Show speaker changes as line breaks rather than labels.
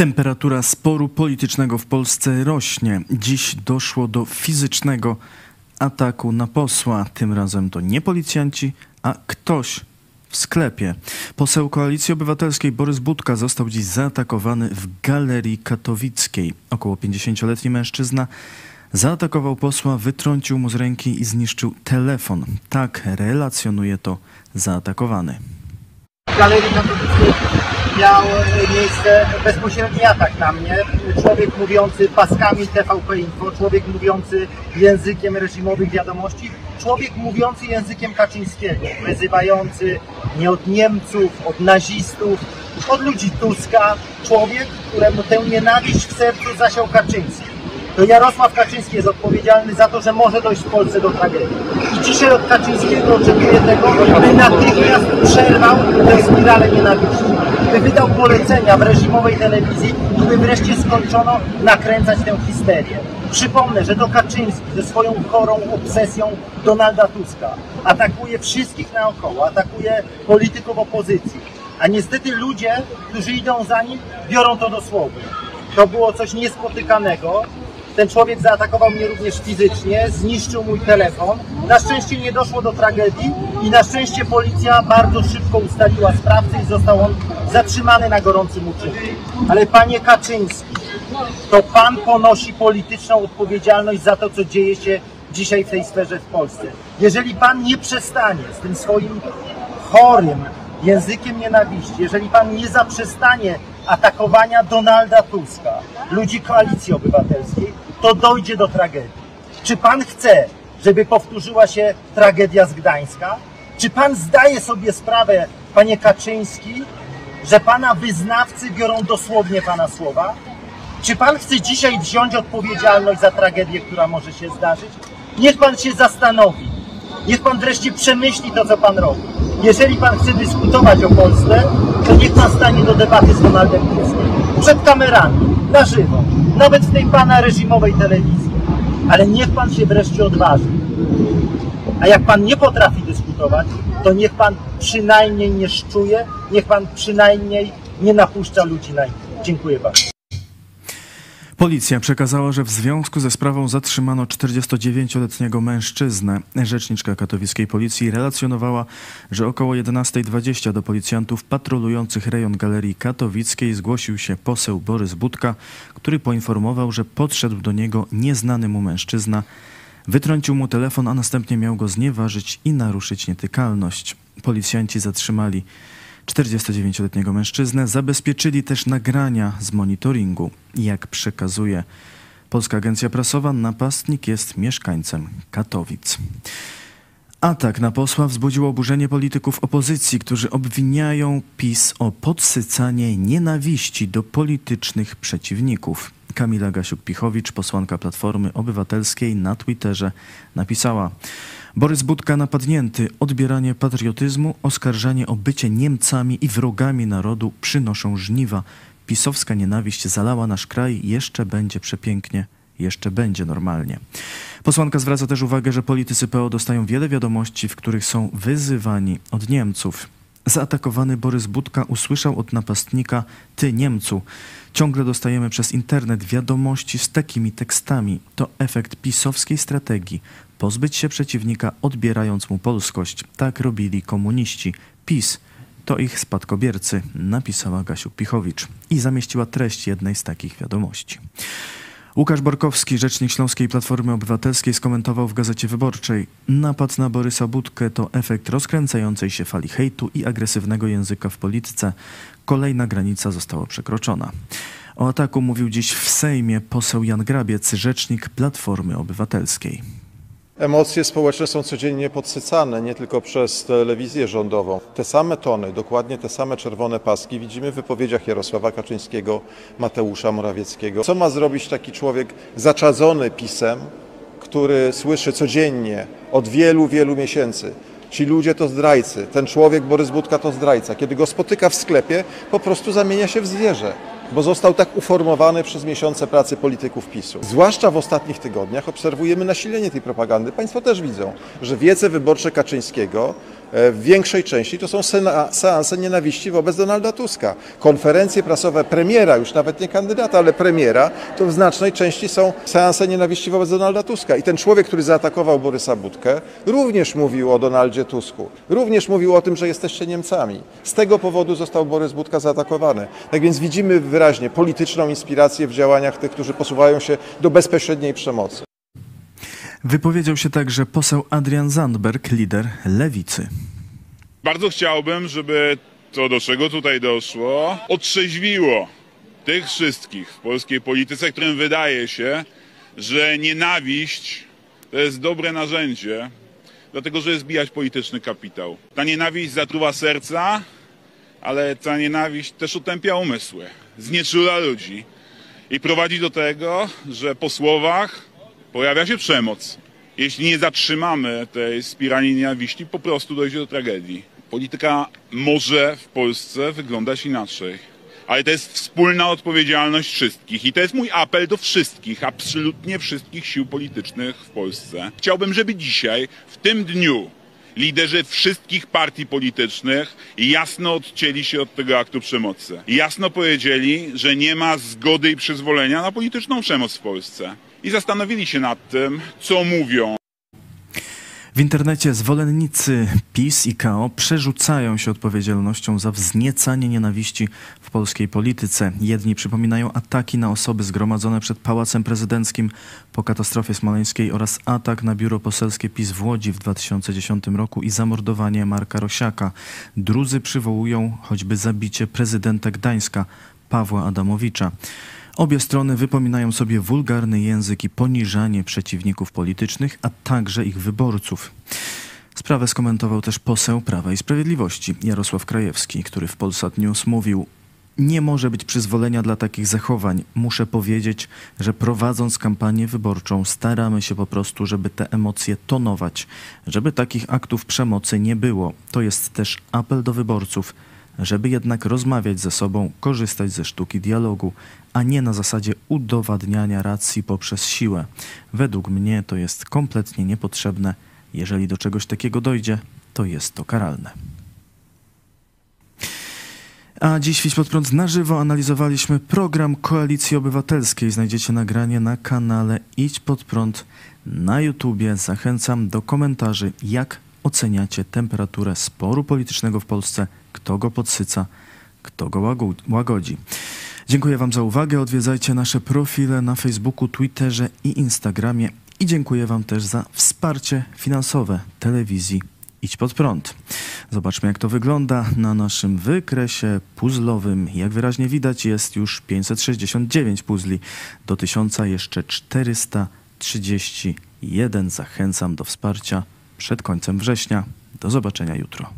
Temperatura sporu politycznego w Polsce rośnie. Dziś doszło do fizycznego ataku na posła. Tym razem to nie policjanci, a ktoś w sklepie. Poseł Koalicji Obywatelskiej Borys Budka został dziś zaatakowany w Galerii Katowickiej. Około 50-letni mężczyzna zaatakował posła, wytrącił mu z ręki i zniszczył telefon. Tak relacjonuje to zaatakowany.
Galerii Katowickiej miał miejsce bezpośredni atak na mnie. Człowiek mówiący paskami TVP Info, człowiek mówiący językiem reżimowych wiadomości, człowiek mówiący językiem Kaczyńskiego, wyzywający nie od Niemców, od nazistów, od ludzi Tuska, człowiek, któremu tę nienawiść w sercu zasiał Kaczyński. To Jarosław Kaczyński jest odpowiedzialny za to, że może dojść w Polsce do tragedii. I dzisiaj od Kaczyńskiego oczekuję tego, by natychmiast przerwał tę spiralę nienawiści. Wydał polecenia w reżimowej telewizji by wreszcie skończono nakręcać tę histerię. Przypomnę, że to Kaczyński ze swoją chorą obsesją Donalda Tuska atakuje wszystkich naokoło, atakuje polityków opozycji. A niestety ludzie, którzy idą za nim, biorą to dosłownie. To było coś niespotykanego. Ten człowiek zaatakował mnie również fizycznie, zniszczył mój telefon. Na szczęście nie doszło do tragedii i na szczęście policja bardzo szybko ustaliła sprawcę i został on zatrzymany na gorącym uczynku. Ale panie Kaczyński, to pan ponosi polityczną odpowiedzialność za to, co dzieje się dzisiaj w tej sferze w Polsce. Jeżeli pan nie przestanie z tym swoim chorym językiem nienawiści, jeżeli pan nie zaprzestanie atakowania Donalda Tuska, ludzi Koalicji Obywatelskiej, to dojdzie do tragedii. Czy pan chce, żeby powtórzyła się tragedia z Gdańska? Czy pan zdaje sobie sprawę, panie Kaczyński, że pana wyznawcy biorą dosłownie pana słowa? Czy pan chce dzisiaj wziąć odpowiedzialność za tragedię, która może się zdarzyć? Niech pan się zastanowi. Niech pan wreszcie przemyśli to, co pan robi. Jeżeli pan chce dyskutować o Polsce, to niech pan stanie do debaty z Donaldem Tuskiem. Przed kamerami, na żywo, nawet w tej pana reżimowej telewizji. Ale niech pan się wreszcie odważy. A jak pan nie potrafi dyskutować, to niech pan przynajmniej nie szczuje, niech pan przynajmniej nie napuszcza ludzi na innych. Dziękuję bardzo.
Policja przekazała, że w związku ze sprawą zatrzymano 49-letniego mężczyznę. Rzeczniczka katowickiej policji relacjonowała, że około 11.20 do policjantów patrolujących rejon Galerii Katowickiej zgłosił się poseł Borys Budka, który poinformował, że podszedł do niego nieznany mu mężczyzna, wytrącił mu telefon, a następnie miał go znieważyć i naruszyć nietykalność. Policjanci zatrzymali 49-letniego mężczyznę zabezpieczyli też nagrania z monitoringu. Jak przekazuje Polska Agencja Prasowa, napastnik jest mieszkańcem Katowic. Atak na posła wzbudził oburzenie polityków opozycji, którzy obwiniają PiS o podsycanie nienawiści do politycznych przeciwników. Kamila Gasiuk-Pichowicz, posłanka Platformy Obywatelskiej na Twitterze napisała Borys Budka napadnięty, odbieranie patriotyzmu, oskarżanie o bycie Niemcami i wrogami narodu przynoszą żniwa. Pisowska nienawiść zalała nasz kraj, jeszcze będzie przepięknie, jeszcze będzie normalnie. Posłanka zwraca też uwagę, że politycy PO dostają wiele wiadomości, w których są wyzywani od Niemców. Zaatakowany Borys Budka usłyszał od napastnika Ty Niemcu. Ciągle dostajemy przez internet wiadomości z takimi tekstami. To efekt pisowskiej strategii. Pozbyć się przeciwnika, odbierając mu polskość. Tak robili komuniści. PiS to ich spadkobiercy, napisała Gasiu Pichowicz i zamieściła treść jednej z takich wiadomości. Łukasz Borkowski, rzecznik Śląskiej Platformy Obywatelskiej, skomentował w Gazecie Wyborczej: Napad na Borysa Budkę to efekt rozkręcającej się fali hejtu i agresywnego języka w polityce. Kolejna granica została przekroczona. O ataku mówił dziś w Sejmie poseł Jan Grabiec, rzecznik Platformy Obywatelskiej.
Emocje społeczne są codziennie podsycane, nie tylko przez telewizję rządową. Te same tony, dokładnie te same czerwone paski widzimy w wypowiedziach Jarosława Kaczyńskiego, Mateusza Morawieckiego. Co ma zrobić taki człowiek zaczadzony pisem, który słyszy codziennie od wielu, wielu miesięcy, Ci ludzie to zdrajcy, ten człowiek Borys Budka to zdrajca. Kiedy go spotyka w sklepie, po prostu zamienia się w zwierzę bo został tak uformowany przez miesiące pracy polityków PiSu. Zwłaszcza w ostatnich tygodniach obserwujemy nasilenie tej propagandy. Państwo też widzą, że wiece wyborcze Kaczyńskiego w większej części to są seanse nienawiści wobec Donalda Tuska. Konferencje prasowe premiera, już nawet nie kandydata, ale premiera, to w znacznej części są seanse nienawiści wobec Donalda Tuska. I ten człowiek, który zaatakował Borysa Budkę, również mówił o Donaldzie Tusku. Również mówił o tym, że jesteście Niemcami. Z tego powodu został Borys Budka zaatakowany. Tak więc widzimy wyraźnie polityczną inspirację w działaniach tych, którzy posuwają się do bezpośredniej przemocy.
Wypowiedział się także poseł Adrian Zandberg, lider lewicy.
Bardzo chciałbym, żeby to, do czego tutaj doszło, otrzeźwiło tych wszystkich w polskiej polityce, którym wydaje się, że nienawiść to jest dobre narzędzie, dlatego że zbijać polityczny kapitał. Ta nienawiść zatruwa serca, ale ta nienawiść też utępia umysły, znieczula ludzi i prowadzi do tego, że po słowach pojawia się przemoc. Jeśli nie zatrzymamy tej spirali nienawiści, po prostu dojdzie do tragedii. Polityka może w Polsce wyglądać inaczej. Ale to jest wspólna odpowiedzialność wszystkich i to jest mój apel do wszystkich, absolutnie wszystkich sił politycznych w Polsce. Chciałbym, żeby dzisiaj, w tym dniu, liderzy wszystkich partii politycznych jasno odcięli się od tego aktu przemocy. Jasno powiedzieli, że nie ma zgody i przyzwolenia na polityczną przemoc w Polsce. I zastanowili się nad tym, co mówią.
W internecie zwolennicy PiS i KO przerzucają się odpowiedzialnością za wzniecanie nienawiści w polskiej polityce. Jedni przypominają ataki na osoby zgromadzone przed Pałacem Prezydenckim po katastrofie smoleńskiej oraz atak na biuro poselskie PiS w Łodzi w 2010 roku i zamordowanie Marka Rosiaka. Drudzy przywołują choćby zabicie prezydenta Gdańska Pawła Adamowicza. Obie strony wypominają sobie wulgarny język i poniżanie przeciwników politycznych, a także ich wyborców. Sprawę skomentował też poseł Prawa i Sprawiedliwości Jarosław Krajewski, który w Polsat News mówił: Nie może być przyzwolenia dla takich zachowań. Muszę powiedzieć, że prowadząc kampanię wyborczą, staramy się po prostu, żeby te emocje tonować, żeby takich aktów przemocy nie było. To jest też apel do wyborców żeby jednak rozmawiać ze sobą, korzystać ze sztuki dialogu, a nie na zasadzie udowadniania racji poprzez siłę. Według mnie to jest kompletnie niepotrzebne. Jeżeli do czegoś takiego dojdzie, to jest to karalne. A dziś w Idź Pod Prąd na żywo analizowaliśmy program Koalicji Obywatelskiej. Znajdziecie nagranie na kanale Idź Pod Prąd na YouTubie. Zachęcam do komentarzy, jak oceniacie temperaturę sporu politycznego w Polsce, kto go podsyca, kto go łago- łagodzi. Dziękuję Wam za uwagę. Odwiedzajcie nasze profile na Facebooku, Twitterze i Instagramie. I dziękuję Wam też za wsparcie finansowe telewizji Idź Pod Prąd. Zobaczmy, jak to wygląda na naszym wykresie puzzlowym. Jak wyraźnie widać, jest już 569 puzli. Do 1000 jeszcze 431. Zachęcam do wsparcia przed końcem września. Do zobaczenia jutro.